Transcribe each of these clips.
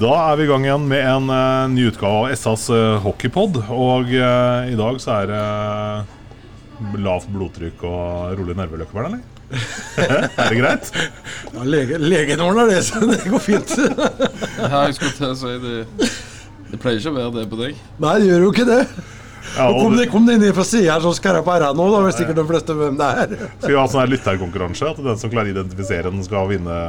Da er vi i gang igjen med en uh, ny utgave av SAs uh, hockeypod. Og uh, i dag så er det lavt blodtrykk og rolig nerveløkkevern, eller? er det greit? Ja, lege, legen ordner det, så det går fint. Ja, jeg skulle til å si det Det pleier ikke å være det på deg. Nei, det gjør jo ikke det. Ja, Og kom, det, kom det inn fra sida her, så skal jeg på RA nå, da vet sikkert de fleste hvem det er. skal vi ha sånn her lytterkonkurranse? At den som klarer å identifisere den, skal vinne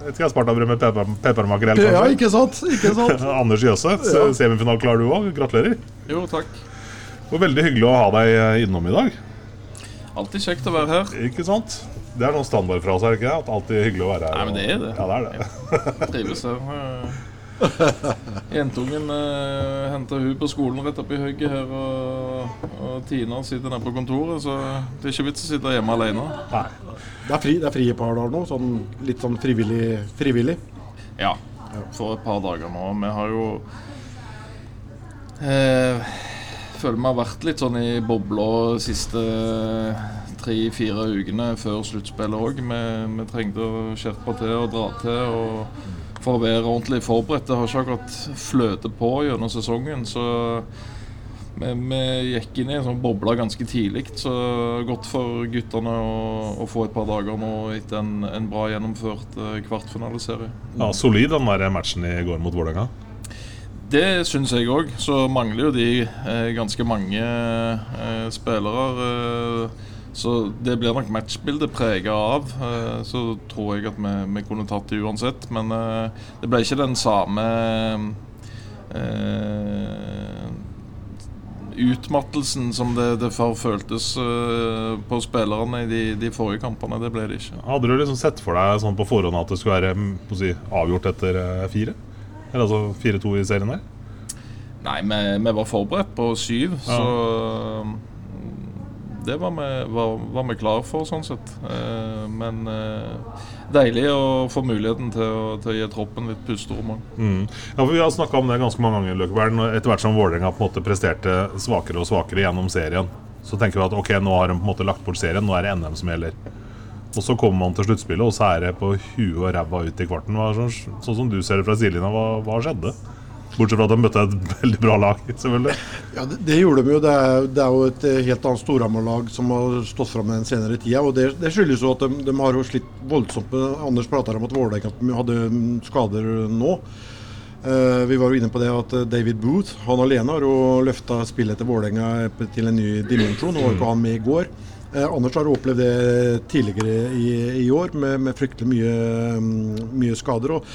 Vet ikke, Spartabrød med pepper, peppermakrell, Ja, ikke sant? Ikke sant? Anders Jøseth, Ja. semifinale klarer du òg. Gratulerer. Jo, takk. Og veldig hyggelig å ha deg eh, innom i dag. Alltid kjekt å være her. Ikke sant? Det er noen standardfrase, er det ikke? At alltid hyggelig å være her. Nei, men det er det. Ja, det er det. Trives her. Jentungen eh, henta hun på skolen rett oppi hugget her, og, og Tina sitter nede på kontoret, så det er ikke vits å sitte hjemme alene. Nei. Det er fri, det er fri et par dager nå, sånn, litt sånn frivillig. frivillig. Ja, for et par dager nå. Vi har jo eh, Føler vi har vært litt sånn i bobla de siste tre-fire ukene før sluttspillet òg. Vi, vi trengte å skjerpe til og dra til. og For å være ordentlig forberedt. Det har ikke akkurat fløtet på gjennom sesongen. Så vi, vi gikk inn i en sånn boble ganske tidlig. Så godt for guttene å, å få et par dager nå etter en, en bra gjennomført eh, kvartfinaliserie. Ja, solid den der matchen i går mot Vålerenga. Det syns jeg òg. Så mangler jo de eh, ganske mange eh, spillere. Eh, så det blir nok matchbildet prega av. Eh, så tror jeg at vi, vi kunne tatt det uansett. Men eh, det ble ikke den samme eh, utmattelsen som det, det før føltes uh, på spillerne i de, de forrige kampene. Det ble det ikke. Hadde du liksom sett for deg sånn på forhånd at det skulle være mm, si, avgjort etter fire? Eller altså 4-2 i serien der? Nei, vi, vi var forberedt på syv, så mm, det var vi, var, var vi klar for, sånn sett. Eh, men eh, deilig å få muligheten til å, til å gi troppen litt pusterom. Mm. Ja, Vi har snakka om det ganske mange ganger. Løkkeberg. Etter hvert som Vålerenga på en måte presterte svakere og svakere gjennom serien, så tenker vi at ok, nå har de på en måte lagt bort serien, nå er det NM som gjelder. Og så kommer man til sluttspillet, og så er det på huet og ræva ut i kvarten. Sånn, sånn som du ser det fra sidelinja, hva, hva skjedde? Bortsett fra at de møtte et veldig bra lag, selvfølgelig. Ja, det, det gjorde de jo. Det er, det er jo et eh, helt annet Storhamar-lag som har stått fram den senere tida. og Det, det skyldes jo at de, de har jo slitt voldsomt Anders prater om at Vålerenga hadde mm, skader nå. Uh, vi var jo inne på det at eh, David Booth han alene har jo løfta spillet til Vålerenga til en ny dimensjon. Nå var ikke han med i går. Eh, Anders har opplevd det tidligere i, i år med, med fryktelig mye, mm, mye skader. og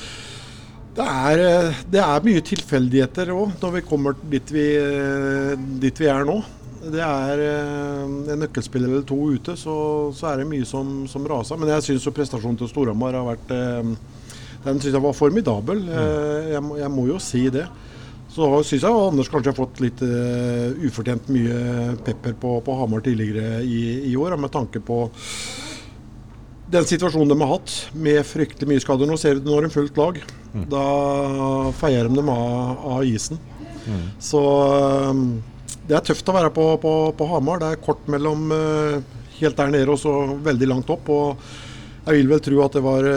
det er, eh, det er mye tilfeldigheter òg, når vi kommer dit vi, eh, dit vi er nå. Det er eh, en nøkkelspiller eller to ute, så, så er det mye som, som raser. Men jeg syns prestasjonen til Storhamar har vært Den syns jeg var formidabel. Eh, Jeg, jeg må jo si det. Så syns jeg Anders kanskje har fått litt uh, ufortjent mye pepper på, på Hamar tidligere i, i år, med tanke på den situasjonen de har hatt med fryktelig mye skader. Nå ser du det har de fullt lag. Da feier de dem av, av isen. Så um, det er tøft å være på, på, på Hamar. Det er kort mellom uh, helt der nede og så veldig langt opp. Og jeg vil vel tro at det var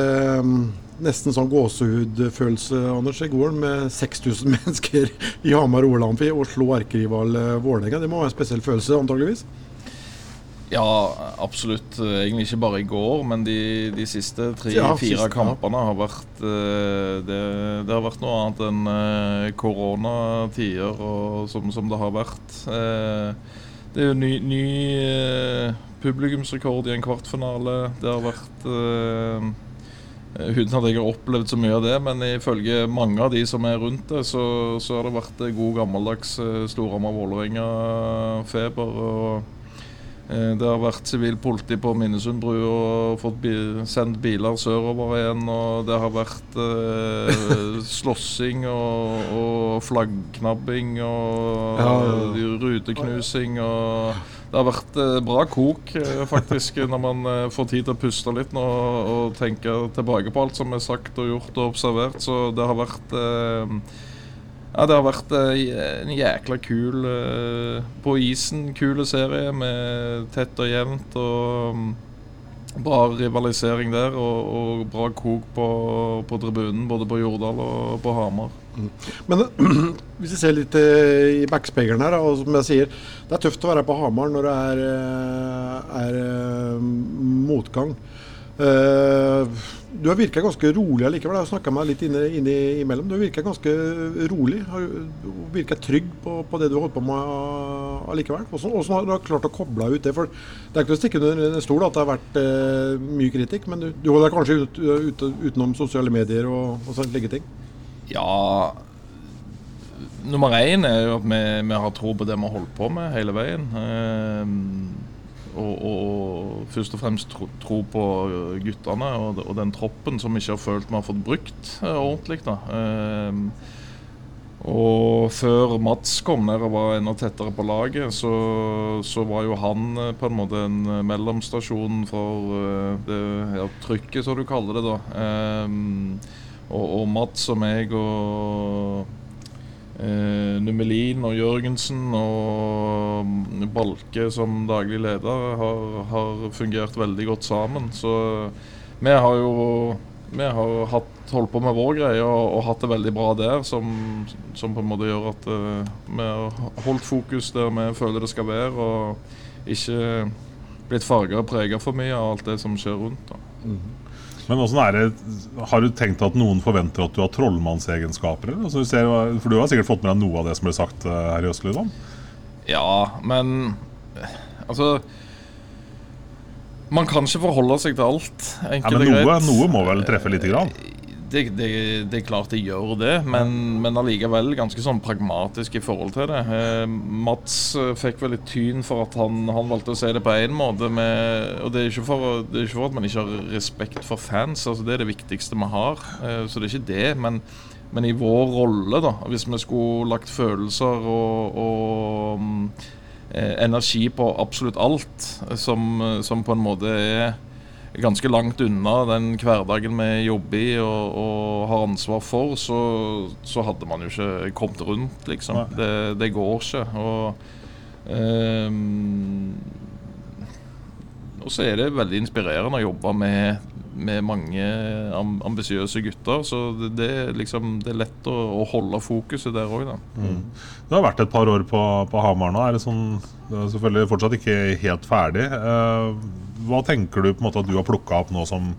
um, nesten sånn gåsehudfølelse Anders, i går med 6000 mennesker i Hamar og Amfi og slå erkerival uh, Vålerenga. Det må være en spesiell følelse, antageligvis. Ja, absolutt. Egentlig ikke bare i går, men de, de siste tre-fire ja. kampene har vært eh, det, det har vært noe annet enn eh, koronatider og som, som det har vært. Eh, det er jo ny, ny publikumsrekord i en kvartfinale. Det har vært Uten at jeg har opplevd så mye av det, men ifølge mange av de som er rundt det, så, så har det vært god gammeldags Storhamar-Vålerenga-feber. og Det har vært sivilt politi på Minnesundbrua og fått bi sendt biler sørover igjen. Og det har vært eh, slåssing og, og flaggknabbing og Ja, ja, ja. ruteknusing og Det har vært eh, bra kok, eh, faktisk, når man eh, får tid til å puste litt nå og tenke tilbake på alt som er sagt og gjort og observert. Så det har vært eh, ja, det har vært eh, en jækla kul eh, På isen, kule serie med tett og jevnt og mm, bra rivalisering der. Og, og bra kok på, på tribunen, både på Jordal og på Hamar. Men hvis vi ser litt eh, i backspegelen her, og som jeg sier, det er tøft å være på Hamar når det er, er motgang. Eh, du har virka ganske rolig allikevel. Jeg har snakka med deg litt inne, inne imellom. Du har virka ganske rolig. Du virka trygg på, på det du har holdt på med allikevel. Hvordan, hvordan har du klart å koble ut det? For Det er ikke til å stikke under en stol at det har vært eh, mye kritikk, men du, du holder deg kanskje ut, ut, utenom sosiale medier og, og slike ting? Ja Nummer én er jo at vi, vi har tro på det vi har holdt på med hele veien. Eh, og, og, og først og fremst tro, tro på guttene og, og den troppen som ikke har følt vi har fått brukt eh, ordentlig. da. Eh, og før Mats kom ned og var enda tettere på laget, så, så var jo han eh, på en måte en eh, mellomstasjon for eh, det ja, trykket, som du kaller det. da. Um, og, og Mats og meg og eh, Numelin og Jørgensen og Balke som daglig leder har, har fungert veldig godt sammen. Så vi har jo vi har hatt, holdt på med vår greie og, og hatt det veldig bra der, som, som på en måte gjør at eh, vi har holdt fokus der vi føler det skal være, og ikke blitt farga og prega for mye av alt det som skjer rundt. da. Men er det, Har du tenkt at noen forventer at du har trollmannsegenskaper? Altså, du ser, for du har sikkert fått med deg noe av det som ble sagt eh, her i Østlyland? Ja, men eh, altså Man kan ikke forholde seg til alt. Ja, men noe, noe må vel treffe lite grann? Det, det, det er klart det gjør det, men, men allikevel ganske sånn pragmatisk i forhold til det. Eh, Mats eh, fikk vel litt tyn for at han, han valgte å si det på én måte. Med, og det er, for, det er ikke for at man ikke har respekt for fans, altså det er det viktigste vi har. Eh, så det er ikke det. Men, men i vår rolle, da, hvis vi skulle lagt følelser og, og mm, eh, energi på absolutt alt, som, som på en måte er ganske langt unna den hverdagen vi jobber i og, og har ansvar for, så, så hadde man jo ikke kommet rundt, liksom. Det, det går ikke. Og, um, så er det veldig inspirerende å jobbe med, med mange amb ambisiøse gutter. Så det, det, liksom, det er lett å, å holde fokuset der òg, da. Du har vært et par år på, på Hamar nå. Er det sånn, det er selvfølgelig fortsatt ikke helt ferdig. Eh, hva tenker du på en måte at du har plukka opp nå som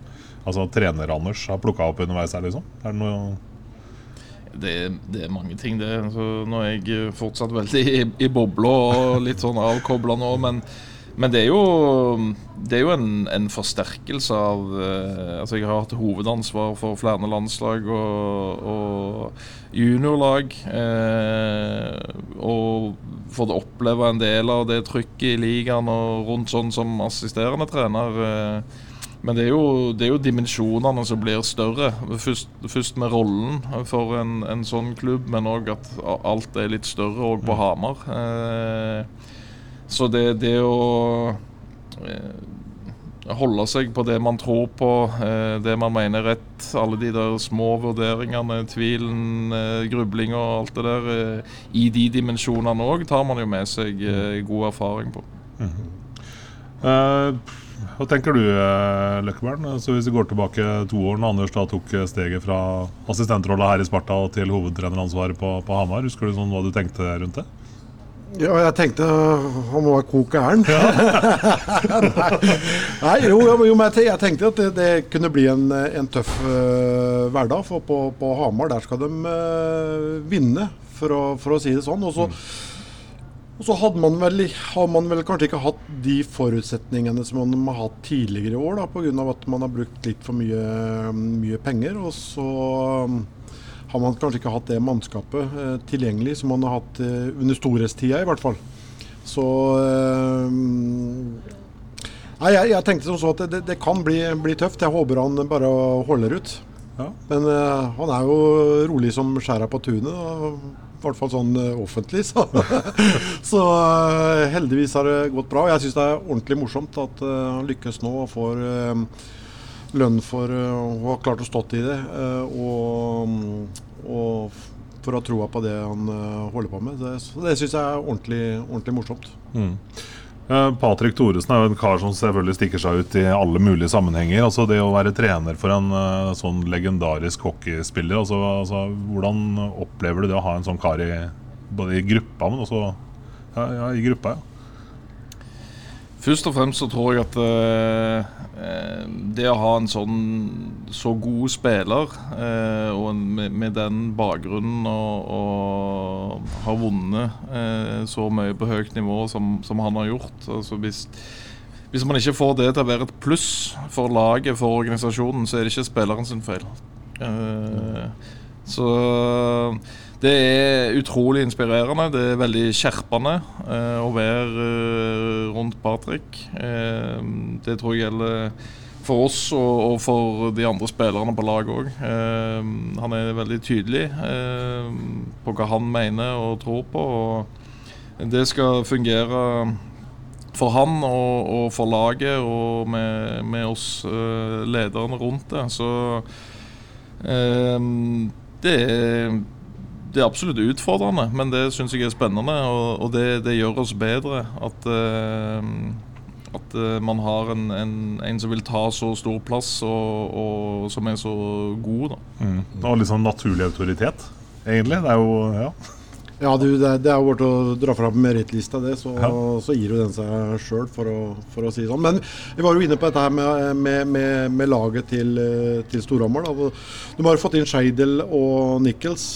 altså, trener-Anders har plukka opp underveis her? liksom? Er det noe Det, det er mange ting, det. Så nå er jeg fortsatt veldig i, i bobla og litt sånn avkobla nå. Men, men det er jo, det er jo en, en forsterkelse av eh, Altså, jeg har hatt hovedansvar for flere landslag og, og juniorlag. Eh, og fått oppleve en del av det trykket i ligaen og rundt sånn som assisterende trener. Eh, men det er, jo, det er jo dimensjonene som blir større. Først, først med rollen for en, en sånn klubb, men òg at alt er litt større òg på Hamar. Eh, så det, det å eh, holde seg på det man tror på, eh, det man mener er rett, alle de der små vurderingene, tvilen, eh, grubling og alt det der, i de dimensjonene òg, tar man jo med seg eh, god erfaring på. Eh, Hva tenker du, Løkkeberg? Altså, hvis vi går tilbake to år, når Anders da tok steget fra assistentrolla her i Sparta til hovedtreneransvaret på, på Hamar, husker du sånn hva du tenkte rundt det? Ja, jeg tenkte han må kok gæren. Nei, Nei, jo, jo, men jeg tenkte at det, det kunne bli en, en tøff uh, hverdag. For på, på Hamar der skal de uh, vinne, for å, for å si det sånn. Og så, og så hadde man, vel, har man vel kanskje ikke hatt de forutsetningene som man har hatt tidligere i år, pga. at man har brukt litt for mye, mye penger. Og så har man kanskje ikke hatt det mannskapet eh, tilgjengelig som man har hatt eh, under storhetstida, i hvert fall. Så eh, Nei, jeg, jeg tenkte som så at det, det kan bli, bli tøft. Jeg håper han bare holder ut. Ja. Men eh, han er jo rolig som skjæra på tunet. I hvert fall sånn eh, offentlig. Så, så eh, heldigvis har det gått bra. Jeg syns det er ordentlig morsomt at han lykkes nå og får lønn for eh, å ha klart å stått i det. eh, og, og for å ha troa på det han eh, holder på med. Det, det syns jeg er ordentlig, ordentlig morsomt. Mm. Patrick Thoresen er jo en kar som selvfølgelig stikker seg ut i alle mulige sammenhenger. Altså Det å være trener for en eh, sånn legendarisk hockeyspiller, altså, altså hvordan opplever du det å ha en sånn kar i både i gruppa, men også ja, ja, i gruppa? ja Først og fremst så tror jeg at eh, eh, det å ha en sånn så god spiller, eh, og med, med den bakgrunnen og, og har vunnet eh, så mye på høyt nivå som, som han har gjort altså hvis, hvis man ikke får det til å være et pluss for laget, for organisasjonen, så er det ikke spilleren sin feil. Eh, så det er utrolig inspirerende. Det er veldig skjerpende eh, å være eh, rundt Patrick. Eh, det tror jeg gjelder for oss og, for de andre spillerne på laget òg. Han er veldig tydelig på hva han mener og tror på. og Det skal fungere for han og, for laget og med, med oss lederne rundt det. Så det er det er absolutt utfordrende, men det syns jeg er spennende. Og, og det, det gjør oss bedre. At, uh, at eh, man har en, en, en som vil ta så stor plass, og, og som er så god. Da. Og litt sånn naturlig autoritet, egentlig. Det er jo ja. Ja, du, det, det er jo bare å dra fram merittlista, det, så, Ja. så gir jo den seg sjøl, for, for å si det sånn. Men vi var jo inne på dette her med, med, med, med laget til, til Storhamar. De har jo fått inn Scheidel og Nichols.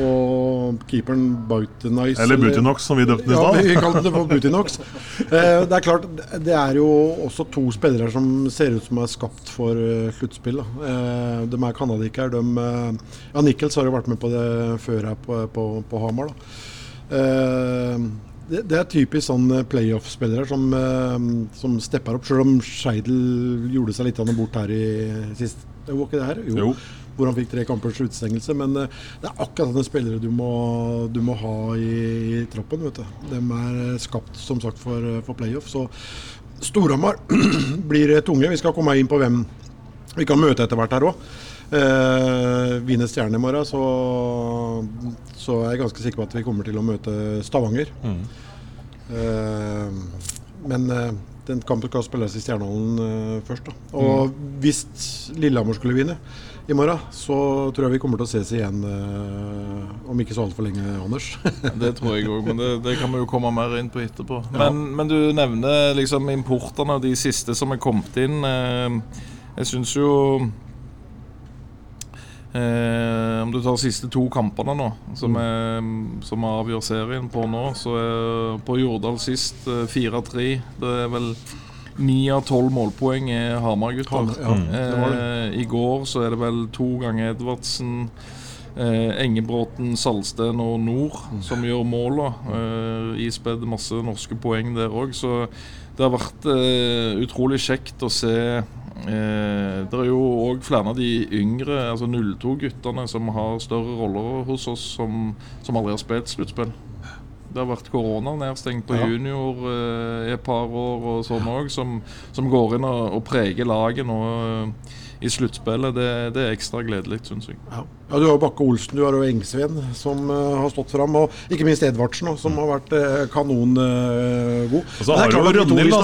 Og keeperen Bautenais Eller Butinox, som vi døpte den i Ja, vi kalte det for Butinox. Eh, det er klart, det er jo også to spillere som ser ut som er skapt for eh, sluttspill. Eh, de er canadiker. De, eh, ja, Nichols har jo vært med på det før her på, på, på Hamar. det, det er typisk sånn playoff-spillere som, som stepper opp, selv om Scheidel gjorde seg litt bort her i sist. Det var ikke det her? Jo. Hvor han fikk tre kampers utestengelse. Men eh, det er akkurat sånne spillere du må, du må ha i, i troppen. vet du. De er eh, skapt som sagt for, eh, for playoff. Så Storhamar blir tunge. Vi skal komme inn på hvem vi kan møte etter hvert her òg. Eh, vinner Stjerne i morgen, så, så er jeg ganske sikker på at vi kommer til å møte Stavanger. Eh, men eh, den kampen skal spilles i Stjernehallen eh, først. da. Og hvis Lillehammer skulle vinne i morgen, så tror jeg vi kommer til å ses igjen eh, om ikke så altfor lenge, Anders. Det tror jeg òg, men det, det kan vi jo komme mer inn på etterpå. Men, men du nevner liksom importene, de siste som er kommet inn. Eh, jeg syns jo eh, Om du tar de siste to kampene nå, som, er, som avgjør serien på nå, så er på Jordal sist eh, 4-3. Det er vel ni av tolv målpoeng er Hamar-gutter. Ja. Eh, I går så er det vel to ganger Edvardsen. Eh, Engebråten, Salsten og Nord som gjør måla. Eh, ispedd masse norske poeng der òg, så det har vært eh, utrolig kjekt å se eh, Det er jo òg flere av de yngre, altså 02-guttene, som har større roller hos oss, som, som aldri har spilt sluttspill. Det har vært korona nedstengt på Ja. junior eh, i et par år og sånn òg, som, som går inn og, og preger laget nå eh, i sluttspillet. Det, det er ekstra gledelig, syns jeg. Ja. ja, Du har jo Bakke Olsen, du har jo Engsveen som uh, har stått fram. Og ikke minst Edvardsen, også, som har vært uh, kanongod. Uh, så har jo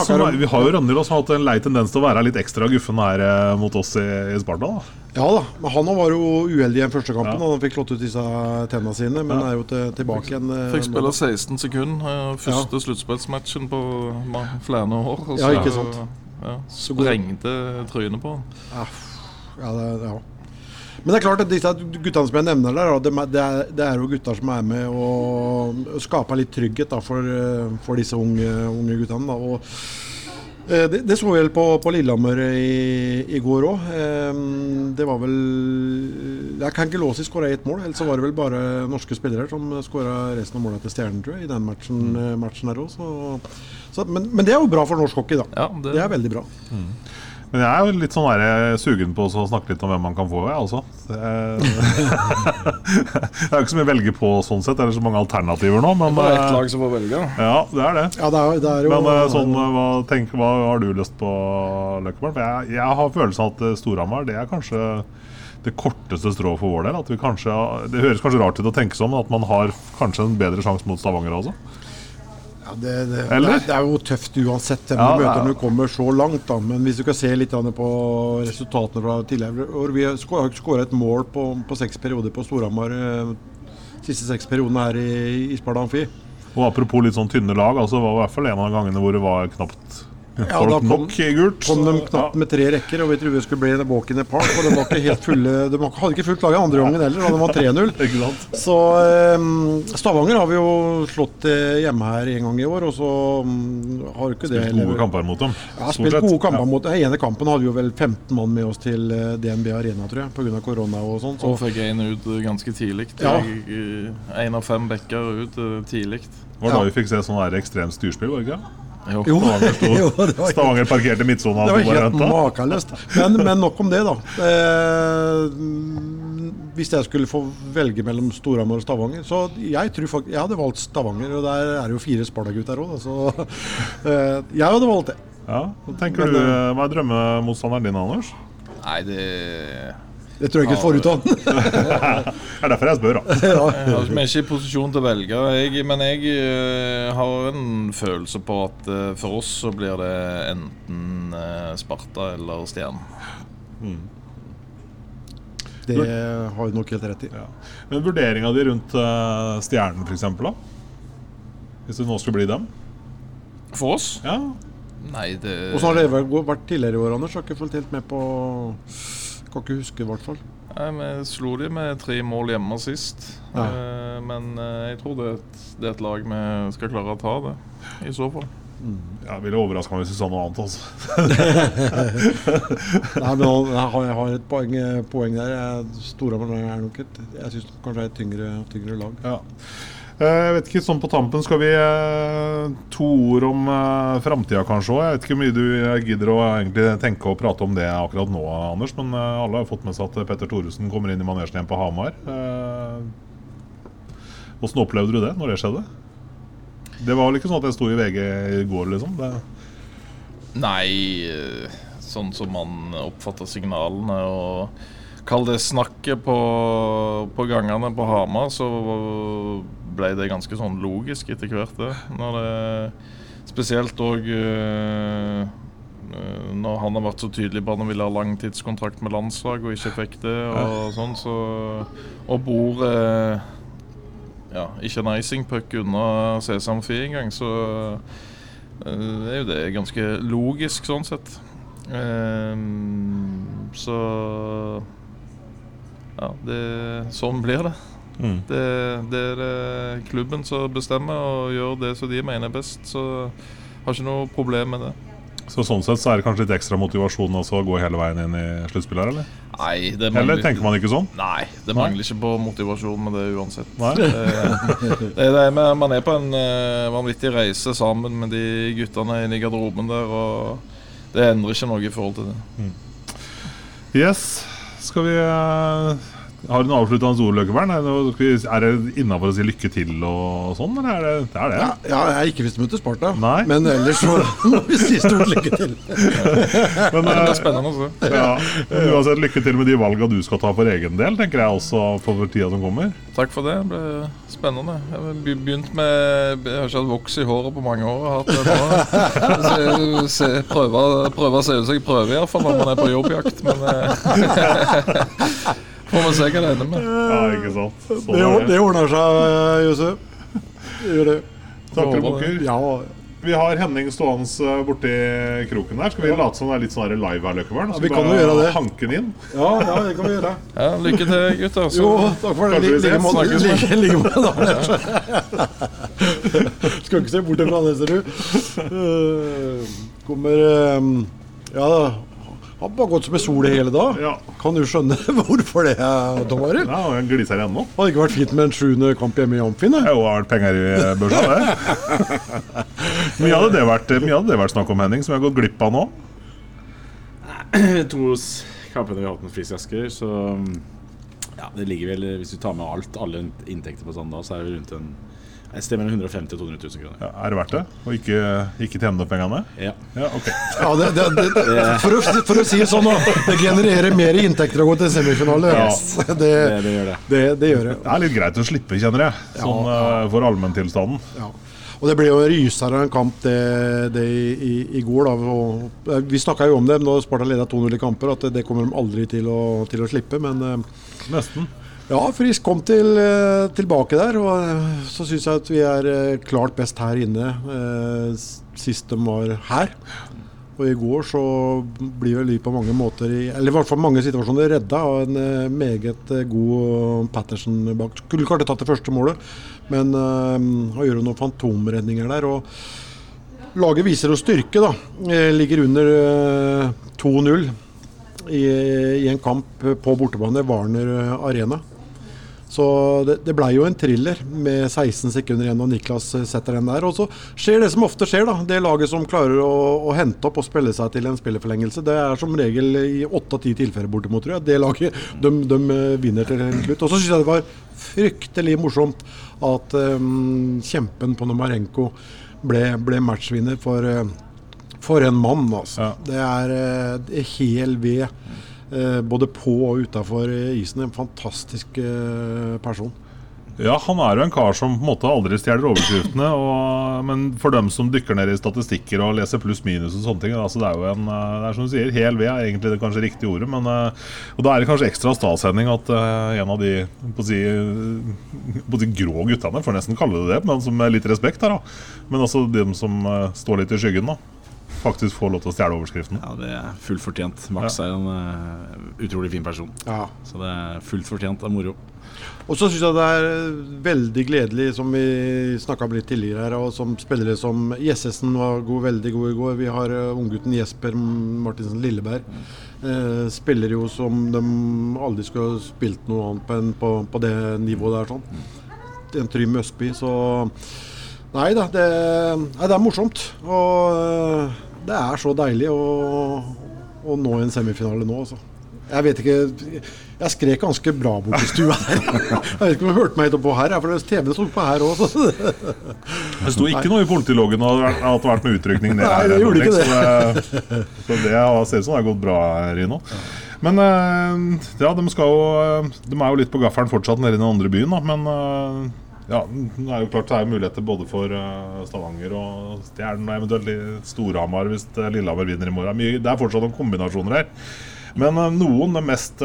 som, er- vi har jo Rønnhild som har hatt en lei tendens til å være litt ekstra guffen her eh, mot oss i, i Sparta. Da. Ja da, men han var jo uheldig i den første kampen. Ja. Han fikk slått ut disse tennene sine, men Ja. er jo til, tilbake igjen. eh, Fikk spille 16 sekunder. Første sluttspillsmatchen på flere år. og Ja, ikke sant. Ja, Så sprengte trynet på han. Ja, det, ja. Men det er klart at disse guttene som jeg nevner der, er- det, er, det er jo gutter som er med og skaper litt trygghet da, for, eh, for disse unge, unge guttene. Da. Og Eh, Det, det så vi vel på, på Lillehammer i, i går òg. Det var vel Jeg kan ikke låse i skåra ett mål, ellers var det vel bare norske spillere som skåra resten av målene til Stjernen, tror jeg, i den matchen, eh, matchen her òg. Men, men det er jo bra for norsk hockey, da. Ja, Det er veldig bra. Men jeg er jo litt sånn der, eh, sugen på å snakke litt om hvem man kan få, jeg også. Det det er jo ikke så mye å velge på sånn sett. Det er så mange alternativer nå, men er ett eh, lag som får velge. Ja, det er det. Ja, det er, det er jo Men eh, sånn, hva, tenk, hva har du lyst på, Løkkeberg? For jeg, jeg har følelsen av at Storhamar det er kanskje det korteste strået for vår del. At vi kanskje, det høres kanskje rart ut å tenke sånn, men at man har kanskje en bedre sjanse mot Stavanger også. Ja, det, det, Eller? er, det er jo tøft uansett hvem Ja, du er- møter når du kommer så langt. da Men hvis du kan se litt på resultatene fra tidligere år Vi har skå- skåra et mål på, på seks perioder på Storhamar eh, siste seks periodene her i Isbard Amfi. Og apropos litt sånn tynne lag, altså var det i hvert fall en av gangene hvor det var knapt Ja, da kom- nok gult. Kom de knapt med tre rekker, og vi trodde det skulle bli en walk in the park. Og de var ikke helt fulle De hadde ikke fullt laget andre gangen heller, da de var 3-0. ja, ikke sant? Så eh, Stavanger har vi jo slått eh, hjemme her en gang i år, og så mm, har ikke det Spilt gode kamper mot dem. Ja, spilt sett. gode kamper Ja. mot Den ene kampen hadde vi jo vel 15 mann med oss til eh, DNB Arena, tror jeg, pga. korona og sånn. Så Og fikk en ut eh, ganske tidlig. Ja. Én av fem backer ut tidlig. tidlig. Var da Ja. vi fikk se sånn ekstremt styrspill, var det ikke? Jo. jo, Stavanger sto- jo, det var, Stavanger parkerte midtsona det var helt makeløst. Men, men nok om det, da. Eh, hvis jeg skulle få velge mellom Storhamar og Stavanger, så jeg tror faktisk Jeg hadde valgt Stavanger, og der er det jo fire Sparta-gutter òg, så eh, jeg hadde valgt det. Ja, hva tenker Men, du, eh, Hva er drømmemotstanderen din, Anders? Nei, det Det tror jeg ikke får ut av den. Det er derfor jeg spør, da. Jeg ja, Vi er ikke i posisjon til å velge, jeg, men jeg eh, har en følelse på at eh, for oss så blir det enten eh, Sparta eller Stjernen. Det har du nok helt rett i. Ja. Men vurderinga di rundt Stjernen, f.eks., da? Hvis det nå skulle bli dem? For oss? Ja. Nei, det Åssen har det vært vært tidligere i år, Anders? Har ikke fulgt helt med på Kan ikke huske, i hvert fall. Nei, Vi slo de med tre mål hjemme sist. Ja. Eh, men eh, jeg tror det er, et, det er et lag vi skal klare å ta det, i så fall. Jeg ville overraska meg hvis du sa noe annet. altså. Nei, men jeg har, et poeng, poeng der. Jeg- Storhamar er nok et Jeg syns kanskje det er et tyngre, tyngre lag. Ja. Eh, Jeg vet ikke, sånn på tampen Skal vi eh, to ord om uh, framtida kanskje òg? Jeg vet ikke hvor mye du eh, gidder å tenke og prate om det akkurat nå, Anders. Men eh, alle har fått med seg at Petter Thoresen kommer inn i manesjen igjen på Hamar. Eh, Åssen opplevde du det når det skjedde? Det var vel ikke sånn at jeg sto i VG i går, liksom? Det, Nei, eh, sånn som man oppfatta signalene og Kall det snakket på, på gangene på Hamar, så ble det ganske sånn logisk etter hvert. det. Når det Spesielt òg når han har vært så tydelig på at han ville ha langtidskontrakt med landslag og ikke fikk det. Og sånn, så Og bor eh, ja, ikke en icingpuck unna Sesam Fi engang, så eh, det er jo det ganske logisk sånn sett. Så ja, det, sånn blir det. Mm. det. Det er det klubben som bestemmer og gjør det som de mener er best. Så har ikke noe problem med det. så sånn sett så er det kanskje litt ekstra motivasjon også å gå hele veien inn i sluttspillet eller? Nei, det Eller tenker man ikke sånn? nei, det mangler ikke på motivasjon med det uansett. Det, det er det med, man er på en eh, vanvittig reise sammen med de guttene inne i garderoben der, og det endrer ikke noe i forhold til det. Yes. Skal vi eh, Har du noe avsluttende ord, Løkkebern? Er det- er innafor å si lykke til og sånn, eller er det det? Er det? Ja, ja, jeg er ikke hvis du møter Sparta, Nei. men ellers så må vi si stort lykke til. Men, Det er blir spennende å se. ja, uansett, lykke til med de valga du skal ta for egen del, tenker jeg også for tida som kommer. Takk for det. Det ble spennende. Jeg har begynt med Jeg har ikke hatt voks i håret på mange år. Hatt det bra. Se, prøve å se ut som jeg prøver, iallfall når man er på jobbjakt. Men eh, får vi se hva det ender med. Ja, ikke sant. Sånn Det, er det ordner seg, Josef. Det gjør det. Takker Håper bukker. Ja, Vi har Henning stående eh, borti kroken der. Skal vi late som det er litt sånn live her, Løkkebern? Ja, vi kan jo gjøre det. Hanke den inn. ja, ja, det kan vi gjøre. Ja, lykke til, gutter. Så Jo, takk for det. Like måte. Like- like måte, da. Skal ikke se bort fra det, ser du. Eh, Kommer eh, Ja, har bare gått som en sol i hele dag. Ja. Kan du skjønne hvorfor det, Tom Arild? Ja, og jeg gliser ennå. Hadde ikke vært fint med en sjuende kamp hjemme i Amfin? Jo, Det har jo vært penger i børsa, det. Mye hadde det vært, mye hadde det vært snakk om, Henning, som vi har gått glipp av nå. to kampene vi har hatt med Frisk Asker, så ja, det ligger vel Hvis du tar med alt, alle inntekter på sånn da, så er det rundt en et sted mellom 150 000 og 200 000 kroner. Ja, er det verdt det? Og ikke, ikke tjene opp pengene? Ja. Ja, okay. Ja, det, det, det, for, å, for å si det sånn, da. Det genererer mer inntekter å gå til semifinale. Yes. Det, Det, det gjør det. det, det gjør det. Det er litt greit å slippe, kjenner jeg, sånn eh, for allmenntilstanden. Ja. Og det ble jo en ryser av en kamp det, det i, i, i går. Da. Og, eh, vi snakka jo om det da Sparta leda 2-0 i kamper, at det, det kommer de aldri til å, til å slippe. Men eh, Nesten. Ja, Frisk kom til, eh, tilbake der. Og eh, så syns jeg at vi er eh, klart best her inne sist de var her. Og i går så blir vel vi på mange måter, i, eller i hvert fall mange situasjoner, redda av en meget god Patterson bak. Skulle kanskje tatt det første målet, men han gjør noen fantomredninger der. og Laget viser jo styrke, da. Ligger under eh, 2-0 i, i en kamp på bortebane, Warner Arena. Så det, det blei jo en thriller med 16 sekunder igjen og Niklas setter den der. Og så skjer det som ofte skjer, da. Det laget som klarer å, å hente opp og spille seg til en spillerforlengelse, det er som regel i åtte av ti tilfeller bortimot, tror jeg. Det laget de, de eh, vinner til slutt. Og så syns jeg det var fryktelig morsomt at um, kjempen på Nomarenko ble, ble matchvinner for eh, for en mann, altså. Ja. Det er eh, hel ved, både på og utafor isen. En fantastisk eh, person. Ja, han er jo en kar som på en måte aldri stjeler overskriftene. Og, men for dem som dykker ned i statistikker og leser pluss-minus og sånne ting altså Det er jo en, eh, det er som du sier, hel ved er egentlig det kanskje riktige ordet. Men, eh, og da er det kanskje ekstra stashending at eh, en av de på å si, eh, på å si grå guttene, får nesten kalle det det, men som med litt respekt her, da. Men altså de som eh, står litt i skyggen, da. Faktisk får lov til å stjele overskriften. Ja, det er fullt fortjent. Max er en uh, utrolig fin person. Ja. Så det er fullt fortjent Det er moro. Og så syns jeg det er veldig gledelig, som vi snakka om litt tidligere her, og som spillere som Jessesen var god, veldig god i går. Vi har uh, unggutten Jesper Martinsen Lilleberg. eh, spiller jo som de aldri skulle spilt noe annet på enn på, på det nivået der. sånn. En Trym Østby, så Nei da, det, nei, det er morsomt. Og eh, det er så deilig å, å nå en semifinale nå, altså. Jeg vet ikke Jeg skrek ganske bra bort i stua der. Jeg vet ikke om du hørte meg etterpå her, for TV-en sto på her òg. Det sto ikke noe i politiloggen at det har vært med utrykning ned Nei, det gjorde ikke Så det, så det har- ser ut som det har gått bra, Rino. Men eh, ja, de, skal jo, de er jo litt på gaffelen fortsatt nede i den andre byen, da. Men eh, ja, det er jo klart det er muligheter både for eh, Stavanger og Stjernen og eventuelt Storhamar hvis eh, Lillehammer vinner i morgen. Det er fortsatt noen kombinasjoner her. Men eh, noen, de, mest,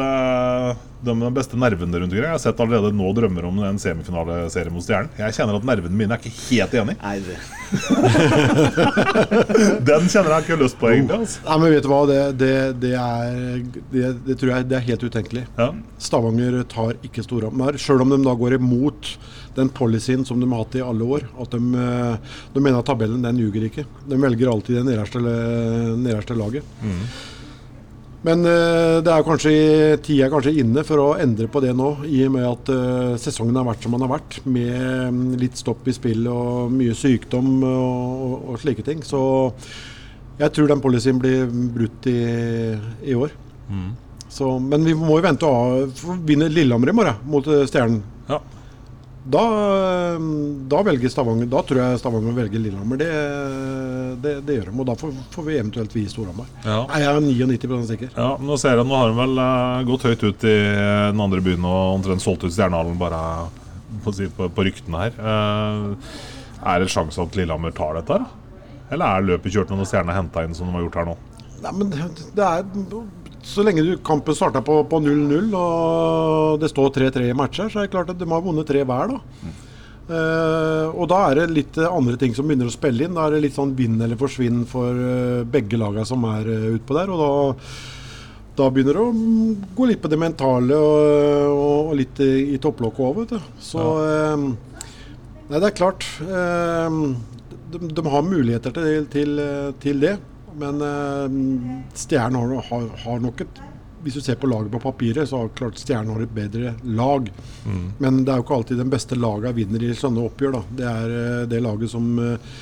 de beste nervene rundt omkring, jeg har sett allerede nå drømmer om en semifinaleserie mot Stjernen. Jeg kjenner at nervene mine er ikke helt enig. Nei, det Den kjenner jeg ikke lyst på, egentlig. Altså. Nei, men vet du hva, det, det, det er det, det tror jeg det er helt utenkelig. Ja. Stavanger tar ikke Storhamar, sjøl om de da går imot den policyen som de har hatt i alle år. At de, eh, de mener at tabellen den ljuger ikke. De velger alltid det nederste, nederste laget. Men eh, det er kanskje tida er kanskje inne for å endre på det nå, i og med at eh, sesongen har vært som den har vært. Med mm, litt stopp i spill og mye sykdom og, og, slike ting. Så jeg tror den policyen blir brutt i, i år. Så, men vi må jo vente og vinne Lillehammer i morgen mot Stjernen. Da, eh, da velger Stavanger Da tror jeg Stavanger velger Lillehammer. Det, det, det gjør de. Og da får, får vi eventuelt vi Storhamar. Ja. Nei, Jeg er 99% sikker. Ja, nå ser jeg, nå har de vel eh, gått høyt ut i den andre byen og omtrent solgt ut Stjernehallen bare på, på, på ryktene her. Eh, er det sjanse at Lillehammer tar dette, da? Eller er løpet kjørt når Stjerna er henta inn, som de har gjort her nå? Nei, men det, det er Så lenge du, kampen starta på på 0-0 og det står 3-3 i matcher, så er det klart at de har vunnet tre hver, da. Eh, og da er det litt andre ting som begynner å spille inn. Da er det litt sånn vinn eller forsvinn for uh, begge lagene som er uh, utpå der. Og da, da begynner det å mm, gå litt på det mentale og, og, og litt i, i topplokket òg, vet du. Så eh, Nei, det er klart. de, de har muligheter til, til, til det. Men uh, Stjernen har, har, har nok et Hvis du ser på laget på papiret, så har klart Stjernen har et bedre lag. Men det er jo ikke alltid den beste laget vinner i sånne oppgjør. da. Det er uh, det laget som uh,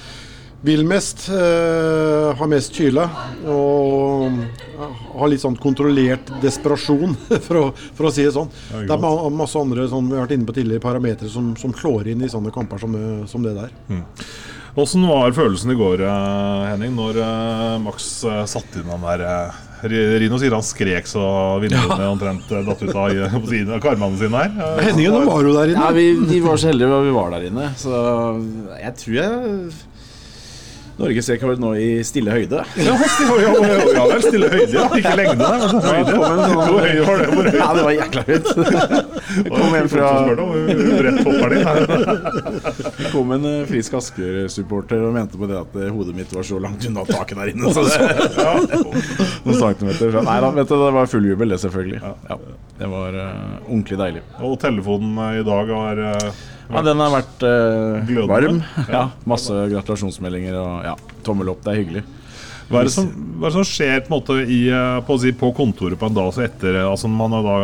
vil mest, eh, har mest kyla og eh, har litt sånn kontrollert desperasjon, for å, for å si det sånn. Ja, det er masse andre som vi har vært inne på tidligere parametere som, som slår inn i sånne kamper som, som det der. Åssen var følelsen i går, eh, Henning, når eh, Max eh, satte inn den der Rino sier han skrek så vinduene omtrent eh, datt ut av, av karmene sine her. Henningen var jo der inne. Ja, vi, de var så heldige at vi var der inne. Så jeg tror jeg Norgesrekord nå i stille høyde. Ja, stille, ja, ja, ja vel, stille høyde, ja. Ikke lengde, men høyde. kom en sånn- Hvor høy var det? Hvor høy? Ja, det var jækla høyt. Kom en fra kom en eh, Frisk Asker-supporter og mente på det at eh, hodet mitt var så langt unna taket der inne. Så det, noen centimeter fra Nei da, vet du, det var full jubel, det, selvfølgelig. Ja, det var uh, ordentlig deilig. Og telefonen i dag var eh, Ja, den har vært eh, varm. Ja, masse gratulasjonsmeldinger og ja, tommel opp. Det er hyggelig. Hva er, det som, er det som skjer på, måte i, eh, på, si, på kontoret på en dag så etter eh, altså Man har da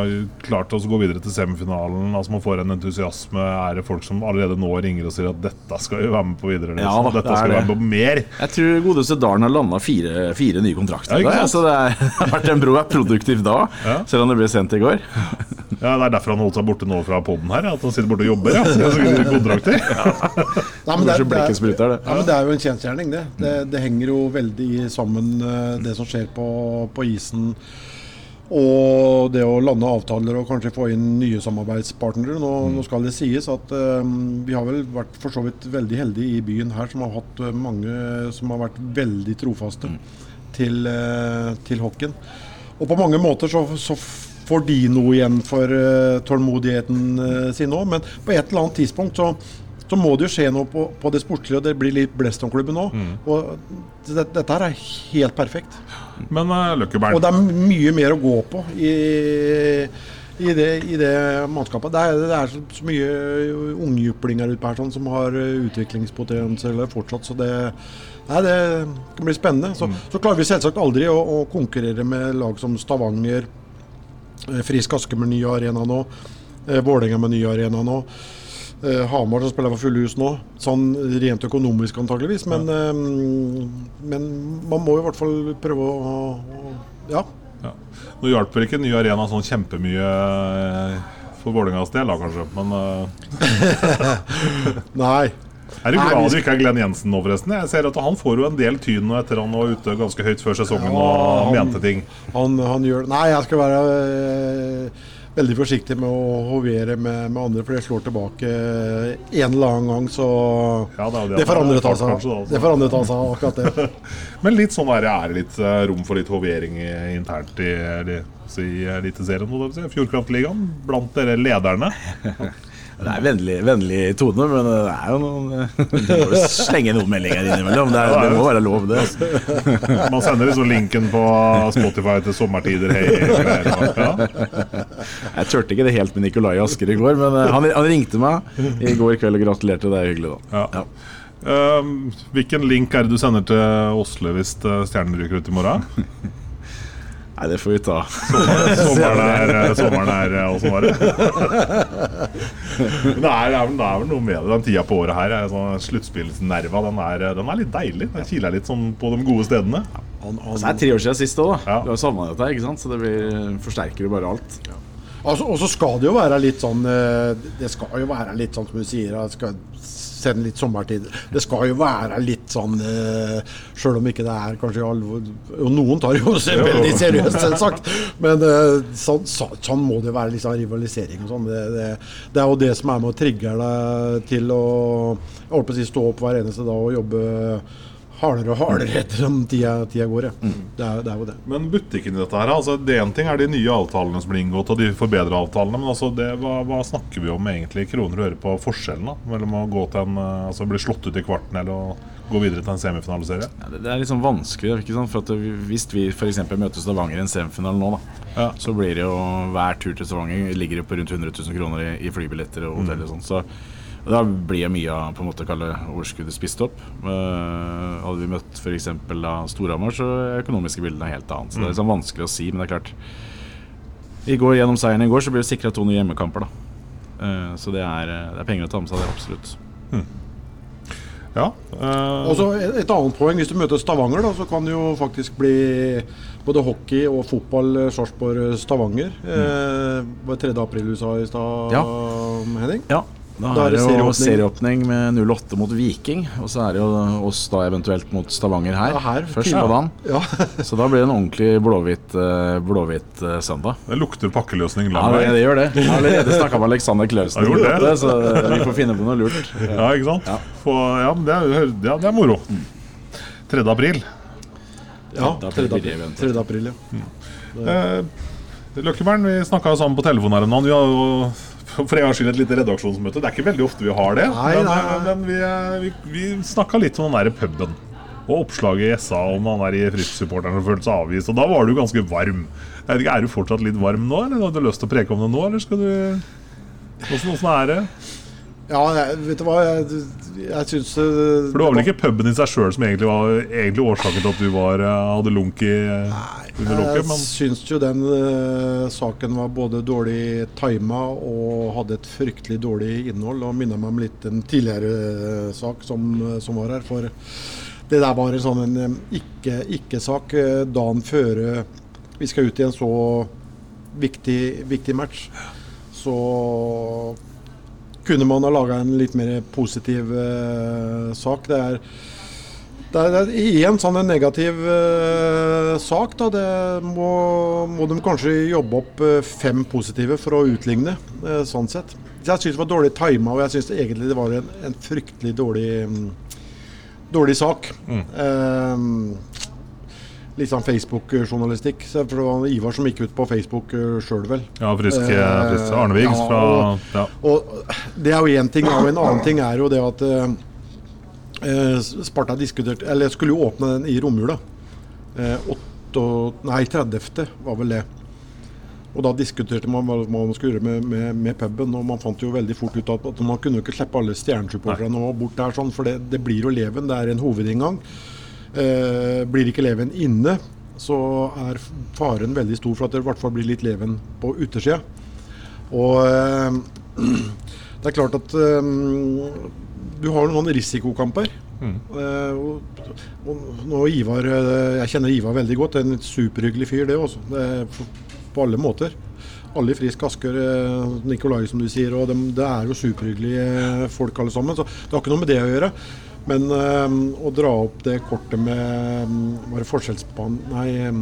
klart å gå videre til semifinalen. Altså Man får en entusiasme. Er det folk som allerede nå ringer og sier at dette skal vi være med på videre? Ja, Liksom. da, dette det er skal det. være med på mer. Jeg tror godeste Dalen har landa fire, fire nye kontrakter. Ja, ikke da, sant? så det er- det har vært en bro produktiv da, Ja. selv om det ble sendt i går. Ja, Det er derfor han holdt seg borte nå fra poden her. At han sitter borte og jobber. Ja. Kontrakter. Nei, men det, er- det, er, spruter, det. ja, det er jo en kjensgjerning, det. det. Det henger jo veldig sammen, eh, det som skjer på, på isen. Og det å lande avtaler og kanskje få inn nye samarbeidspartnere. Nå, nå skal det sies at um, vi har vel vært for så vidt veldig heldige i byen her som har hatt eh, mange som har vært veldig trofaste til, uh, til hockeyen. Og på mange måter så, så får de noe igjen for uh, tålmodigheten uh, sin òg, men på et eller annet tidspunkt så så må det jo skje noe på, på det sportslige, og det blir litt blest om klubben nå. Og det, dette her er helt perfekt. Men uh, Og det er mye mer å gå på i, i, det, i det mannskapet. Det er, det er så, så mye ungjuplinger ute her sånn, som har utviklingspotensial fortsatt, så det Nei, det kan bli spennende. Så, så klarer vi selvsagt aldri å, å konkurrere med lag som Stavanger, Frisk Aske med ny arena nå, eh, Vålerenga med ny arena nå. Eh, Hamar som spiller for fulle hus nå, sånn rent økonomisk antageligvis. Men, ja. men man må i hvert fall prøve å, Ja. ja. Nå hjelper ikke ny arena sånn kjempemye eh, for Vålerengas del, da kanskje. Men Nei. Er du glad du ikke er Glenn Jensen nå, forresten? Jeg ser at Han får jo en del tyn nå etter han var ute ganske høyt før sesongen Ja, og han- mente ting. Han, han gjør Nei, jeg skal være øh, veldig forsiktig med å hovere med, med andre, for det slår tilbake en eller annen gang. Så Ja, det er det det han er. andre ta seg altså. Det får andre ta seg akkurat det. Men litt sånn er det litt eh, rom for litt hovering internt i, i Eliteserien? Fjordkraftligaen, blant dere lederne. Det er vennlig, vennlig tone, men det er jo noen Du må slenge noen meldinger innimellom. Det, er, det må være lov, det. Man sender liksom linken på Spotify til sommertider. Hei, hei, Jeg turte ikke det helt med Nikolai Asker i går, men eh, han, han ringte meg i går kveld og gratulerte. Det er hyggelig, da. Ja. Um, hvilken link er det du sender til Osle hvis eh, Stjernen ryker ut i morgen? Nei, det får vi ta. Sommeren er, eh, sommeren er også bare det? Men det er, det, er vel, noe med det. Den tida på året her er sånn sluttspillsnerva. Den, eh, den er litt deilig. Den kiler litt sånn på de gode stedene. Han, Så det er tre år siden sist òg, da. Ja. Du har savna dette, ikke sant? så det blir, forsterker jo bare alt. altså, og så skal det jo være litt sånn eh, Det skal jo være litt sånn som du sier, Det skal sende litt sommertid. Det skal jo være litt sånn uh, Sjøl om ikke det er kanskje alvor Og noen tar jo seg veldig seriøst, selvsagt. Men eh, sånn, så, sånn må det være sånn rivalisering og sånn. Det, det, det er jo det som er med å trigge deg til å å si, stå opp hver eneste dag og jobbe hardere og hardere etter som tida, tida går. Ja. Det, er, det er jo det. Men butikken i dette her, altså det ene ting er de nye avtalene som blir inngått, og de forbedra avtalene, men altså det, hva, hva snakker vi om egentlig i kroner og øre på forskjellen da, mellom å gå til en, eh, altså bli slått ut i kvarten eller å gå videre til en semifinaliserie? Ja, det, det er sånn vanskelig. Ikke sant? For at det, Hvis vi f.eks. møter Stavanger i en semifinale nå, da, Ja. så blir det jo hver tur til Stavanger ligger det på rundt 100 000 kroner i, i flybilletter og hotell og sånt, Så Da blir mye av på en måte kalle overskuddet spist opp. Uh, hadde vi møtt f.eks. Storhamar, så er økonomiske bildene helt annet. Så Det er liksom vanskelig å si, men det er klart I går, Gjennom seieren i går så blir det sikra to nye hjemmekamper. da Eh, Så det er, eh, det er penger å ta med seg, det absolutt. Ja. Uh... Og så et, et annet poeng, hvis du møter Stavanger, da, så kan det jo faktisk bli både hockey og fotball eh, Sarpsborg-Stavanger. Eh, var det 3. april du sa i stad, Ja. Henning? Ja, da, Da er det det jo serieåpning. serieåpning med 08 mot Viking. Og så er det jo oss da eventuelt mot Stavanger her, Ja, her, først på dagen. Ja. Så da blir det en ordentlig blåhvit, blå blåhvit eh, søndag. det lukter pakkeløsning lang det, Ja, det gjør det. Jeg har allerede snakka med Alexander Klausen, Har det. det? så vi får finne på noe lurt. Ja, ikke sant? Ja. For, ja, det er, ja, det er moro. 3. april. ja 3. april, eventuelt. 3. april ja. Eh, Løkkebern, vi snakka sammen på telefonen her om dagen. Vi har jo for en gangs skyld et lite redaksjonsmøte. Det er ikke veldig ofte vi har det. Nei, men nei, nei. men vi, eh, vi, vi snakka litt om den der puben. Og oppslaget i SA om han der i Frisk-supporteren som følte seg avvist. Og da var du ganske varm. Jeg vet ikke, Er du fortsatt litt varm nå, eller har du lyst til å preke om det nå? Eller skal du åssen er det? Ja, jeg, vet du hva, jeg, jeg syns For det var vel ikke puben i seg sjøl som egentlig var egentlig årsaken til at du var, eh, hadde lunk i under Jeg lokket, men syns jo den uh, saken var både dårlig tima og hadde et fryktelig dårlig innhold. Og minner meg om litt en tidligere uh, sak som, som var her. For det der var en sånn en eh, ikke- ikke-sak eh, dagen før vi skal ut i en så viktig, viktig match. Så kunne man ha laga en litt mer positiv uh, sak. Det er det er, det er igjen sånn en negativ uh, sak. Da. Det må, må de kanskje jobbe opp eh, fem positive for å utligne, uh, sånn sett. Jeg syns det var dårlig tima, og jeg syns egentlig det var en, en fryktelig dårlig, um, dårlig sak. Eh, litt sånn Facebook-journalistikk. Så For det var Ivar som gikk ut på Facebook uh, sjøl, vel. ja, frisk, Eh, frisk Arnevig ja, fra og- ja. Og det er jo én ting, og en annen ting er jo det at eh, eh, Sparta diskuterte Eller skulle jo åpne den i romjula. Eh, nei, 30. var vel det. Og da diskuterte man hva man skulle gjøre med, med, med puben, og man fant jo veldig fort ut at, at man kunne jo ikke slippe alle stjernesupporterne bort der, sånn, for det, det blir jo leven. Det er en hovedinngang. Eh, blir ikke leven inne, så er faren veldig stor for at det i hvert fall blir litt leven på utersida. Og eh, det er klart at eh, du har noen risikokamper. Eh, og, og nå Ivar, Jeg kjenner Ivar veldig godt. En superhyggelig fyr, det også. Det på alle måter. Alle i Frisk Asker, Nikolai som du sier, og de, det er jo superhyggelige folk alle sammen. Så det har ikke noe med det å gjøre. Men øh, å dra opp det kortet med mm, Var det forskjellsbehandling Nei. Øh,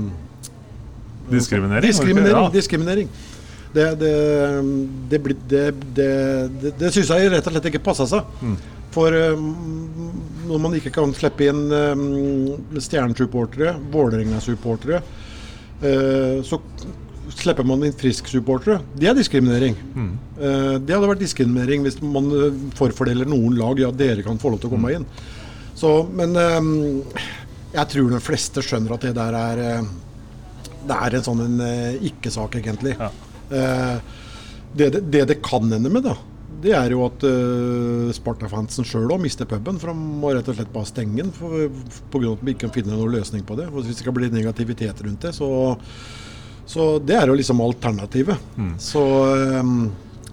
Diskriminering? Diskriminering. Ja. diskriminering. Det, det, det, det, det, syns jeg rett og slett ikke passa seg. For øh, når man ikke kan slippe inn um, Stjernesupportere, Vålerenga-supportere, eh, så slipper man inn Frisk-supportere. Det er diskriminering. Mm. det hadde vært diskriminering hvis man eh, forfordeler noen lag. Ja, dere kan få lov til å komme inn. Så, men um, jeg tror de fleste skjønner at det der er eh, det er en sånn en eh, ikke-sak, egentlig. Ja. Eh, det, det, det kan ende med, da, det er jo at uh, Sparta-fansen sjøl òg mister puben. For de må rett og slett bare stenge den pga. at de ikke kan finne noen løsning på det. Og Hvis det skal bli negativitet rundt det, så, så det er jo liksom alternativet. Mm. Så um,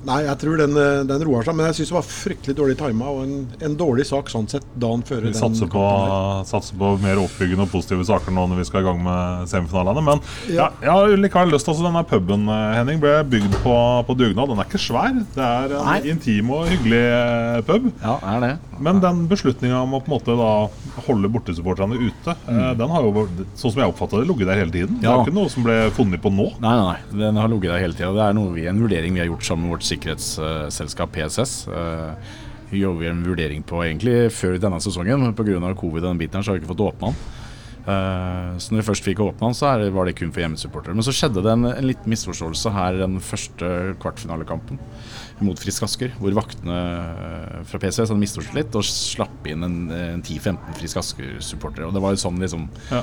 Nei, jeg tror den, eh, den roer seg. Men jeg syns det var fryktelig dårlig tima og en, en dårlig sak sånn sett dagen før Vi den satser på, satser på mer oppbyggende og positive saker nå når vi skal i gang med semifinalene. Men ja. Ja. jeg har likevel lyst til altså, Denne puben eh, Henning, ble bygd på, på dugnad. Den er ikke svær. Det er en Nei. intim og hyggelig eh, pub. Ja, er det. Men den beslutninga om å på en måte da holde bortesupporterne ute, mm. den har jo, sånn som jeg oppfatta det, ligget der hele tiden. Det er ikke noe som ble funnet på nå. Nei, nei, nei. Den har ligget der hele tida. Det er vi, en vurdering vi har gjort sammen med vårt sikkerhetsselskap PSS. Eh, Vi gjorde en vurdering på egentlig før denne sesongen, men pga. covid og den biten her, så har vi ikke fått åpna den. Eh, Så når vi først fikk åpna den, så var det kun for hjemmesupportere. Men så skjedde det en, en liten misforståelse her den første kvartfinalekampen mot Frisk Asker, hvor vaktene eh, fra PCS hadde misforstått litt og slapp inn en, en 10-15 Frisk Asker-supportere. Og det var jo sånn liksom Ja.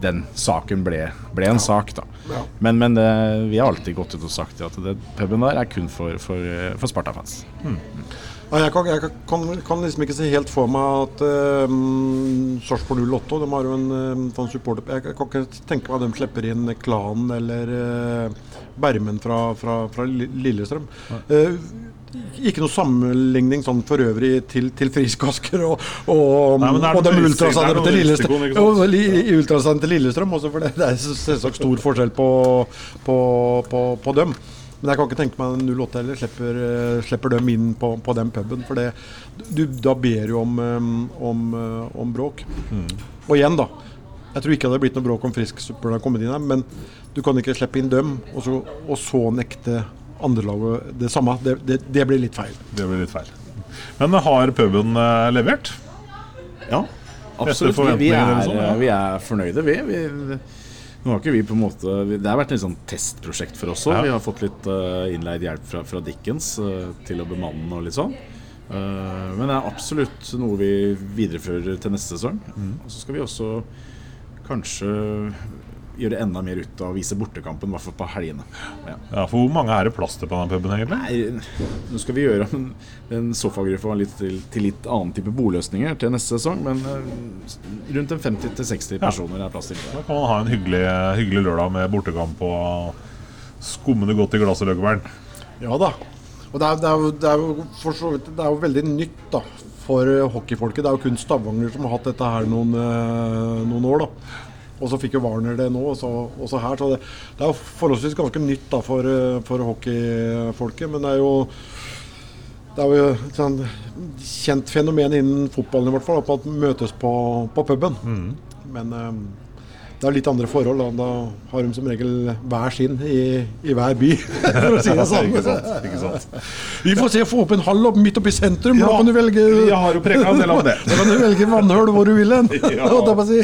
den saken ble, ble en sak, da. Ja. Men, men det, vi har alltid gått ut og sagt at det, puben der er kun for, for, for Sparta-fans. Ja, jeg kan, jeg kan, kan liksom ikke se helt for meg at uh, Sarpsborg 08 De har jo en uh, sånn supporter Jeg kan ikke tenke meg at de slipper inn Klanen eller uh, Bermen fra, fra, fra Lillestrøm. Uh, ikke noe sammenligning sånn for øvrig til, til Friskasker og, og, Nei, og de ultrasenderne er til Lillestrøm. Jo, li- til Lillestrøm også, for det, det er selvsagt stor forskjell på, på, på, på dem. Men jeg kan ikke tenke meg at 08 heller slipper, eh, slipper dem inn på, på den puben. For det, du, da ber du om, eh, om, eh, om bråk. Og igjen, da. Jeg tror ikke det hadde blitt noe bråk om Frisk-supporterne hadde kommet inn her, men du kan ikke slippe inn dem, og så, og så nekte andrelaget det samme. Det, det, det blir litt feil. Det blir litt feil. Men har puben levert? Ja, absolutt. Vi, vi, er, vi er fornøyde, vi. vi nå har ikke vi på en måte Det har vært et sånn testprosjekt for oss òg. Ja. Vi har fått litt eh, innleid hjelp fra, fra Dickens eh, til å bemanne og litt sånn. Eh, men det er absolutt noe vi viderefører til neste sesong. Og så skal vi også kanskje gjøre enda mer ut av å vise bortekampen, i hvert fall på helgene. Ja. Ja, for Hvor mange er det plass til på den puben, egentlig? Nei, nå skal vi gjøre den, sofagruppa litt til, til litt annen type boløsninger til neste sesong, men eh, rundt en 50-60 personer er plass til. Da kan man ha en hyggelig, hyggelig lørdag med bortekamp og skummende godt i glasset, Løkkebern. Ja da. Og det er, det, er jo, det, er jo for så vidt, det er jo veldig nytt da, for hockeyfolket. Det er jo kun Stavanger som har hatt dette her noen, eh, noen år. da. Og så fikk jo Warner det nå, og så, også her. Så det, det er jo forholdsvis ganske nytt da, for, eh, for hockeyfolket. Men det er jo det er jo et sånn kjent fenomen innen fotballen i hvert fall, at man møtes på, på puben. Men eh, det er litt andre forhold. Da, da har de som regel hver sin i, i hver by, for å si det sånn. Ikke sant? Ikke sant? Vi får se, få opp en hall opp midt oppi sentrum. Da kan du velge jeg har jo preka en del om det. da kan du velge vannhull hvor du vil hen. Ja. si.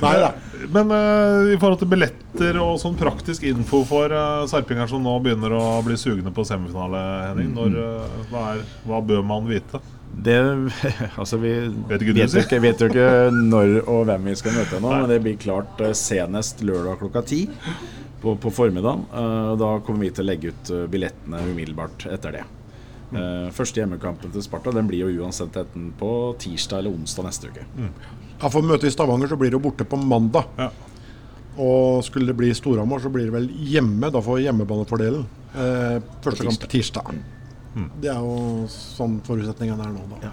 Nei da. Men uh, i forhold til billetter og sånn praktisk info for uh, sarpinger som nå begynner å bli sugne på semifinale, Henning, når, uh, hva, er, hva bør man vite? Det, altså vi Vet ikke vet, jo ikke, vet jo ikke når og hvem vi skal møte nå, men det blir klart eh, senest lørdag klokka ti på, på formiddagen. Eh, Da kommer vi til å legge ut eh, billettene umiddelbart etter det. Mm. Første hjemmekampen til Sparta Den blir jo uansett enten på tirsdag eller onsdag neste uke. Ja, for møtet i Stavanger så blir det jo borte på mandag. Ja. Og skulle det bli Storhamar, så blir det vel hjemme. Da får hjemmebanefordelen. Eh, første kamp på tirsdag. Det er jo sånn forutsetningene er nå, da.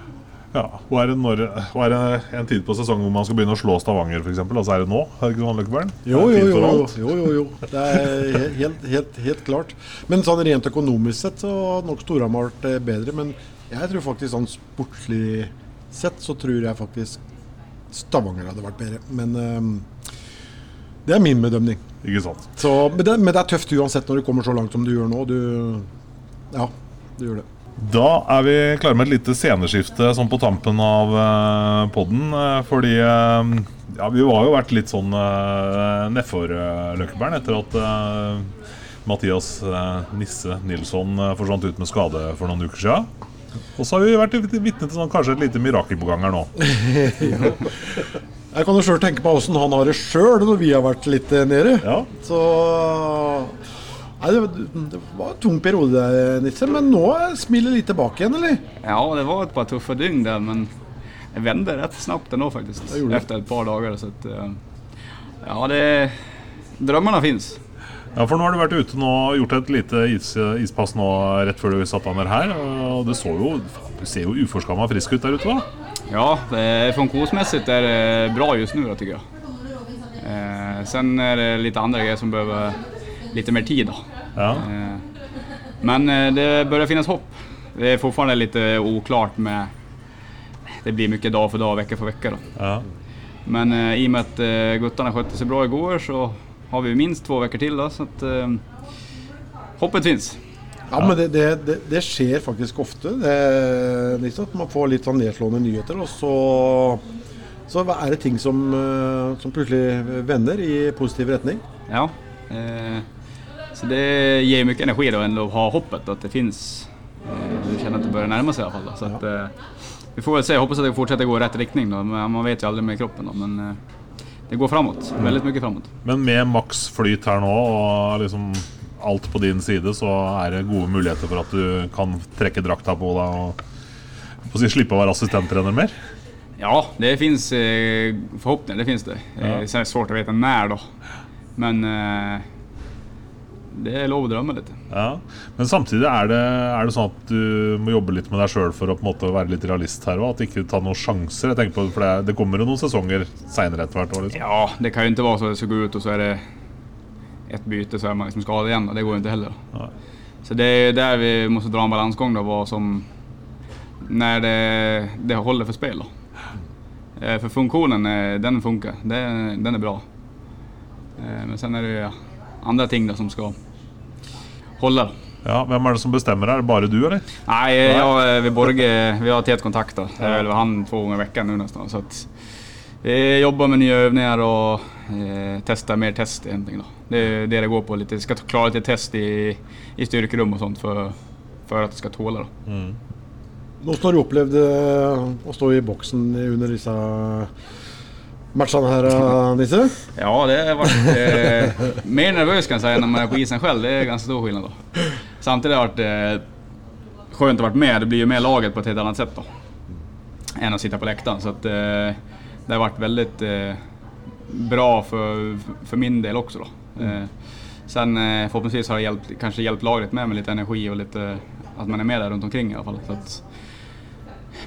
Ja, og er det, når, og er det en tid på sesongen hvor man skal begynne å slå Stavanger, f.eks.? Altså er det nå? Er det ikke sånn, Løkkebern? Jo, jo, jo, jo, jo, jo, jo. Det er helt, helt, helt klart. Men sånn rent økonomisk sett så har nok Storhamar vært eh, bedre. Men jeg tror faktisk sånn sportslig sett så tror jeg faktisk Stavanger hadde vært bedre. Men um, det er min bedømning. Ikke sant? Så, men, det, men det er tøft uansett når du kommer så langt som du gjør nå. Du, ja, du gjør det. Da er vi klare med et lite sceneskifte sånn på tampen av uh, podden. eh, fordi eh, ja, vi har jo vært litt sånn uh, nedfor uh, Løkkebern etter at uh, Mathias eh, Nisse Nilsson eh, forsvant ut med skade for noen uker siden. Og så har vi vært vitne til sånn, kanskje et lite mirakel på gang her nå. Jeg kan jo sjøl tenke på åssen han har det sjøl når vi har vært litt eh, nede. Ja. Så Nei, det, det var en tung periode, Nisse, men nå smiler litt tilbake igjen, eller? Ja, det var et par tøffe dygn der, men jeg vände rätt snabbt ändå faktiskt. gjorde det. Efter ett par dager. Så att, eh, ja, det, drömmarna finns. Ja, for nå har du vært ute nå og gjort et lite is, ispass nå rett før du satte deg ned her. Og det så jo Du ser jo uforskamma frisk ut der ute, da. Ja, funksjonsmessig er det bra just nu då, tycker jag. Eh, sen er det litt andre greier som behöver lite mer tid. da. Ja. Eh, men eh, det börjar finnas hopp. Det är fortfarande lite oklart med... Det blir mycket dag för dag, vecka för vecka. Då. ja. Men eh, i och med att guttene guttarna skötte sig bra igår så har vi minst två veckor till. Då, så att, hoppet finns. Ja, men det, det, det, det skjer faktisk ofte. Det, Nisse, man får litt sånn nedslående nyheter, og så, så er det ting som, som plutselig vender i positiv retning. Ja, eh, så det gir mye energi da, enn å ha hoppet at det finns. Eh, du kjenner at det bør nærme seg i alla fall. Så at, eh, vi får vel se, Jeg håper at det fortsetter å gå i rett riktning da. Man vet jo aldri med kroppen Da. men eh, det går framåt. Veldig mye framåt. Men med maks flyt her nå, og liksom alt på din side, så er det gode muligheter for at du kan trekke drakta på deg og få si, slippe å være assistenttrener mer? Ja, det fins eh, förhoppningar, det fins det. Eh, sen er det svårt å vite når, da. Men eh, det er lov å drømme litt. Ja. Men samtidig er det, er det sånn at du må jobbe litt med deg sjøl for å på en måte være litt realist her òg? At ikke tar noen sjanser? Jeg tenker på, for det, det kommer jo noen sesonger seinere etter hvert. år, Liksom. Ja, det kan jo ikke være så det skal gå ut og så er det ett byte så er man liksom skadet igjen. Og Det går jo ikke heller. Nej. Så det er der vi må dra en balansegang, vad som, Når det, det holder for spill. For funksjonen den funktionen, eh, den funkar. Den er bra. Eh, Men sen er det ju andra ting da, som skal holde. Ja, Hvem er det som bestemmer? Er det bare du, eller? Nei, jag, vi Borge, vi har tett kontakt Da. Det er vel han to ganger i uka nå. Så att vi jobber med nye øvelser og eh, tester mer test Egentlig, da. Det er det det går på. litt. Vi skal klare til test i, i styrkerom og sånt for, for at det skal tåle. Da. Mm. Hvordan har du opplevd eh, å stå i boksen under disse matchene her, eh, Nisse? Ja, det har vært eh, mer nervøs kan når säga när man er på isen selv. Det er ganske stor skillnad Samtidig har det vært eh, skjønt å vara med. Det blir jo med laget på et helt annet sett da, enn å sitte på läktaren. Så at, eh, det har vært veldig eh, bra for, for, min del også. då. Eh, sen eh, forhåpentligvis har det hjälpt, kanskje hjälpt laget med med litt energi og litt, at man er med der rundt omkring i alla fall. Så att,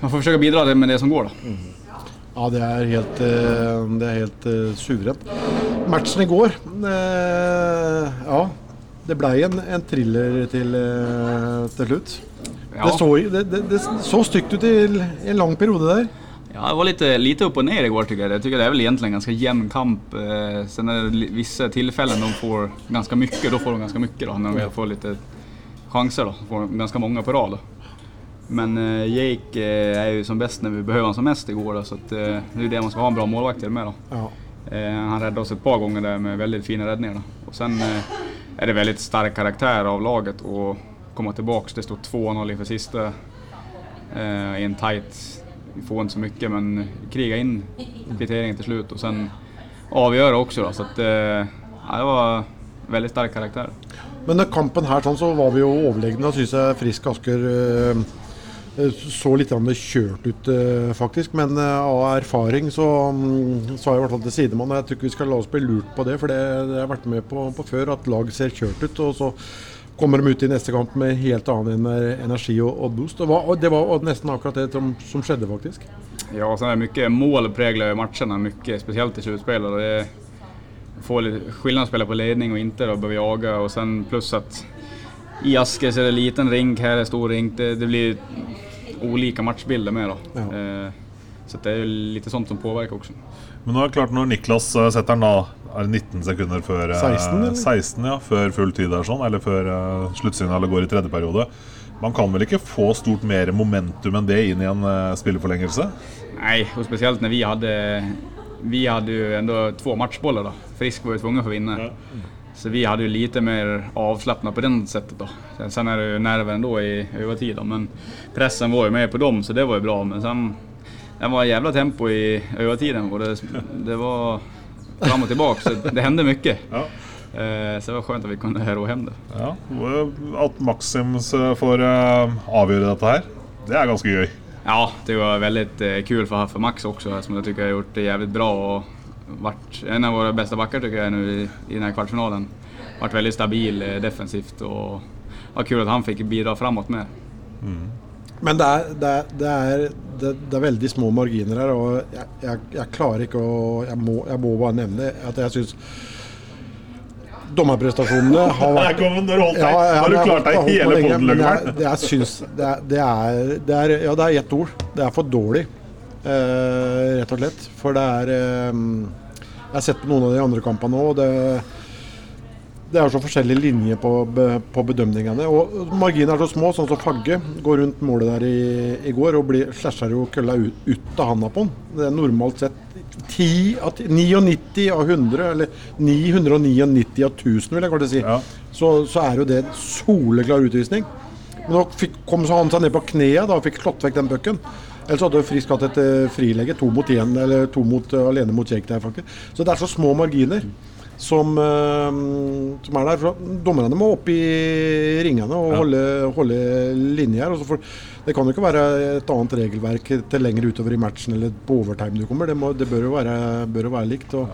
man får försöka bidra med det som går då. Ja, det er helt, eh, det er helt eh, suverent. Matchen i går eh, Ja, det blei en, en thriller til, til slutt. Ja. Det, så, det, det, det så stygt ut i en lang periode der. Ja, det var litt, lite opp og ned i går. Jeg Jeg tykker det er vel egentlig en ganske jevn kamp. Eh, sen er det visse tilfeller tillfällen de får ganske mye. Da får de ganske mye da, når de får litt sjanser. Da. Får ganske mange på rad. Men eh, Jake eh, är ju som bäst när vi behöver honom som mest igår då, så att, eh, det är det man ska ha en bra målvakt till med då. Ja. Han räddade oss ett par gånger där med väldigt fina räddningar. Då. Och sen är det väldigt stark karaktär av laget och komma tilbake Det står 2-0 inför sista i en tight, vi får inte så mycket men kriga in kvitteringen till slut och sen avgöra också då. Så att, ja, det var väldigt stark karaktär. Men kampen her sånn, så var vi jo overlegne. Syns jeg Frisk Asker så litt kjørt ut, eh, faktisk. Men eh, av erfaring så mm, sa jeg i hvert fall til sidemann Jeg tror ikke vi skal la oss bli lurt på det, for det, det har jeg vært med på, på før. At lag ser kjørt ut. Og så kommer de ut i neste kamp med helt annen ener- energi og, og boost. Det var, og det var nesten akkurat det som, som skjedde, faktisk. Ja, så er det mye mål präglar matchene, mye spesielt i sluttspillet. Får få lite skillnad på ledning og inter, og bør jage, og sen pluss at i Asker så är det liten ring, her er stor ring. Det, det blir olika matchbilder med då. Ja. Eh, så det är ju lite sånt som påverkar också. Men nå er det klart når Niklas eh, setter den da Er det 19 sekunder før eh, 16, eller? 16, ja, før full tid er sånn, eller før uh, sluttsignalet går i tredje periode. Man kan vel ikke få stort mer momentum enn det inn i en eh, spilleforlengelse? Nei, og spesielt når vi hadde vi hadde jo enda to matchboller, da. Frisk var ju tvungen å vinne. vinna. Så vi hadde ju lite mer avslappnat på den sättet då. Sen- Sen är det ju nerven då i övertid då, men pressen var ju med på dem så det var ju bra. Men sen, det var jävla tempo i övertiden och det, det var fram och tillbaka så det hände mycket. Ja. Eh, Så det var skönt att vi kunde ro hem det. Ja, At Maxims får eh, avgjøre dette her, det er ganske gøy. Ja, det var väldigt eh, kul för, för Max också som jag tycker har gjort det jävligt bra och varit en av våra bästa backar tycker jag nu i, i den här kvartsfinalen. Varit väldigt stabil eh, defensivt och var kul att han fick bidra framåt med. Men det er, det, er, det, er, det, det er veldig små marginer her, og jeg, jeg, jeg klarer ikke å jeg må, jeg må bare nevne at jeg syns dommerprestasjonene har vært kom Når du holdt deg. Ja, ja, Har du klart deg holdt- hele jeg- det Jeg syns det er, det det Ja, det er ett ord. Det er for dårlig, rett og slett. For det er eh, Jeg har sett på noen av de andre kampene òg, og det er så forskjellig linje på, på bedømningene. Og marginene er så små, sånn som Fagge går rundt målet der i, i går og blir, slasher jo kølla ut, ut av handa på han. Det er normalt sett 10 av 99 av 100, eller 999 av 1000, vil jeg kanskje si. Ja. Så, så er jo det en soleklar utvisning. Men nå fikk, kom så han seg ned på kneet da, og fikk slått vekk den pucken. Ellers hadde Frisk hatt et eh, frilegge, to mot én, eller to mot, eh, alene mot Jake der, faktisk. Så det er så små marginer. som, eh, som er der. For Dommerne må opp i ringene og Ja. holde, holde linje her. For, det kan jo ikke være et annet regelverk til lenger utover i matchen eller på overtime du kommer. Det, må, det bør, jo være, bør jo være likt. Og,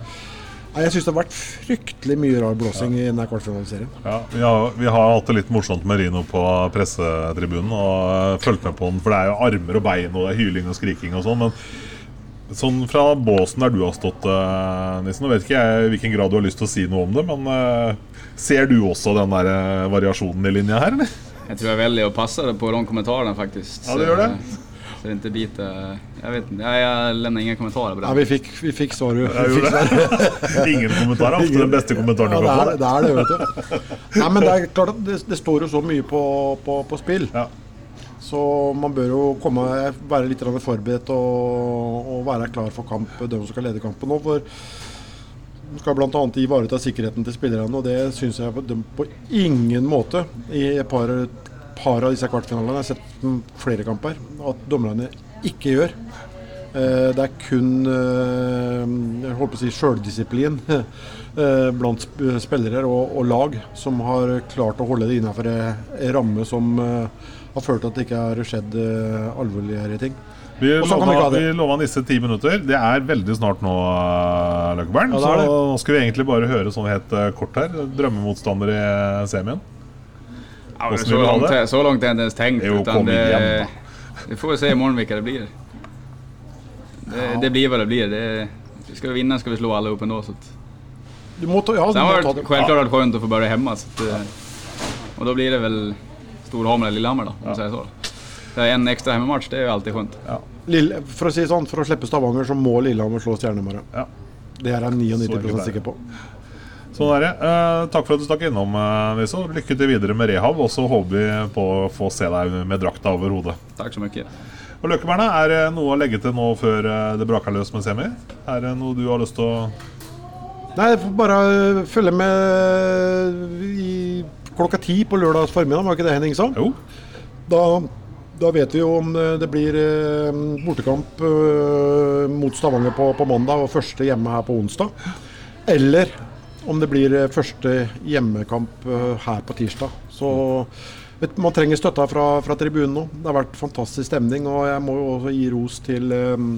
jeg syns det har vært fryktelig mye rar blåsing i denne kvartfinaliserien. Ja, vi, har, vi har hatt det litt morsomt med Rino på pressetribunen og uh, fulgt med på den, for det er jo armer og bein og det er hyling og skriking og sånn. Men sånn fra båsen der du har stått, uh, Nissen, nå vet ikke jeg i hvilken grad du har lyst til å si noe om det, men uh, ser du også den der uh, variasjonen i linja her, eller? Jeg tror jeg velger å passe det på de kommentarene, faktisk. Ja, du gjør det? Så det inte biter... Jag vet inte, jag, jag lämnar inga kommentarer på det. Ja, vi fikk, vi fikk svar. Vi fikk gjorde svar. det. Ingen kommentarer, ofte den beste kommentaren du det kan få. det er det, vet du. Nei, men det er klart at det, det står jo så mye på, på, på spill. Ja. Så man bør jo komme, være litt grann forberedt og, og være klar for kamp, de som skal lede kampen nå. For man skal bl.a. ivareta sikkerheten til spillerne, og det syns jeg på, de på ingen måte i et par, par av disse kvartfinalene, jeg har sett flere kamper, at dommerne ikke gjør. Eh, Det er kun eh, jeg holdt på å si sjøldisiplin eh, blant spillere og, og lag som har klart å holde det innenfor en ramme som har ført til at det ikke har skjedd alvorligere ting. Vi lova, vi lova Nisse ti minutter. Det er veldig snart nå, Løkkebern. Ja, så nå skal vi egentlig bare høre sånn helt kort her. Drømmemotstander i semien. Ja, så, langt det? så är jag inte ens tenkt. Jo, utan det, vi får se i morgen hvilke det blir. Det, det blir hva det blir. Det, ska vi vinne, skal vi slå alle opp ennå. Så Du må ta, ja, du sen har det det. självklart varit skönt att få börja hemma. Så att, eh, och då blir det väl Storhamar eller Lillehammer då, om man säger så. Så en ekstra hjemmematch, det er jo alltid skönt. Lille, for å si sånn, for å slippe Stavanger, så må Lillehammer slå Stjernemara. Ja. Det er jeg 99 Så enkelt er det. sikker på. Sånn er det. Uh, takk for at du stakk innom, Niso. Nisse. Lykke til videre med rehab. Og så håper vi på å få se deg med drakta over hodet. Takk så mye. Og Løkkeberna, er det noe å legge til nå før uh, det braker løs med semi? Er det noe du har lyst til å Nei, jeg får bare øh, følge med i klokka ti på lørdags formiddag, var ikke det Henning sa? Jo. Da, da vet vi jo om eh, det blir eh, bortekamp eh, mot Stavanger på, på mandag og første hjemme her på onsdag. Eller om det blir eh, første hjemmekamp eh, her på tirsdag. Så vet, man trenger støtta fra, fra tribunen nå. Det har vært fantastisk stemning. Og jeg må jo også gi ros til um,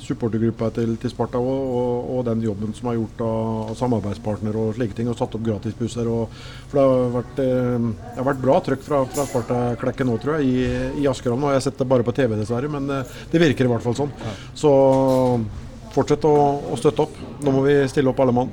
supportergruppa til, til Sparta og, og, og den jobben som er gjort av, av samarbeidspartnere og slike ting. Og satt opp gratisbusser. Og, for det har vært, um, det har vært bra trøkk fra, fra Sparta-klekken nå, tror jeg, i, i Askerhallen. jeg har sett det bare på TV, dessverre, men uh, det virker i hvert fall sånn. Så fortsett å, å støtte opp. Nå må vi stille opp alle mann.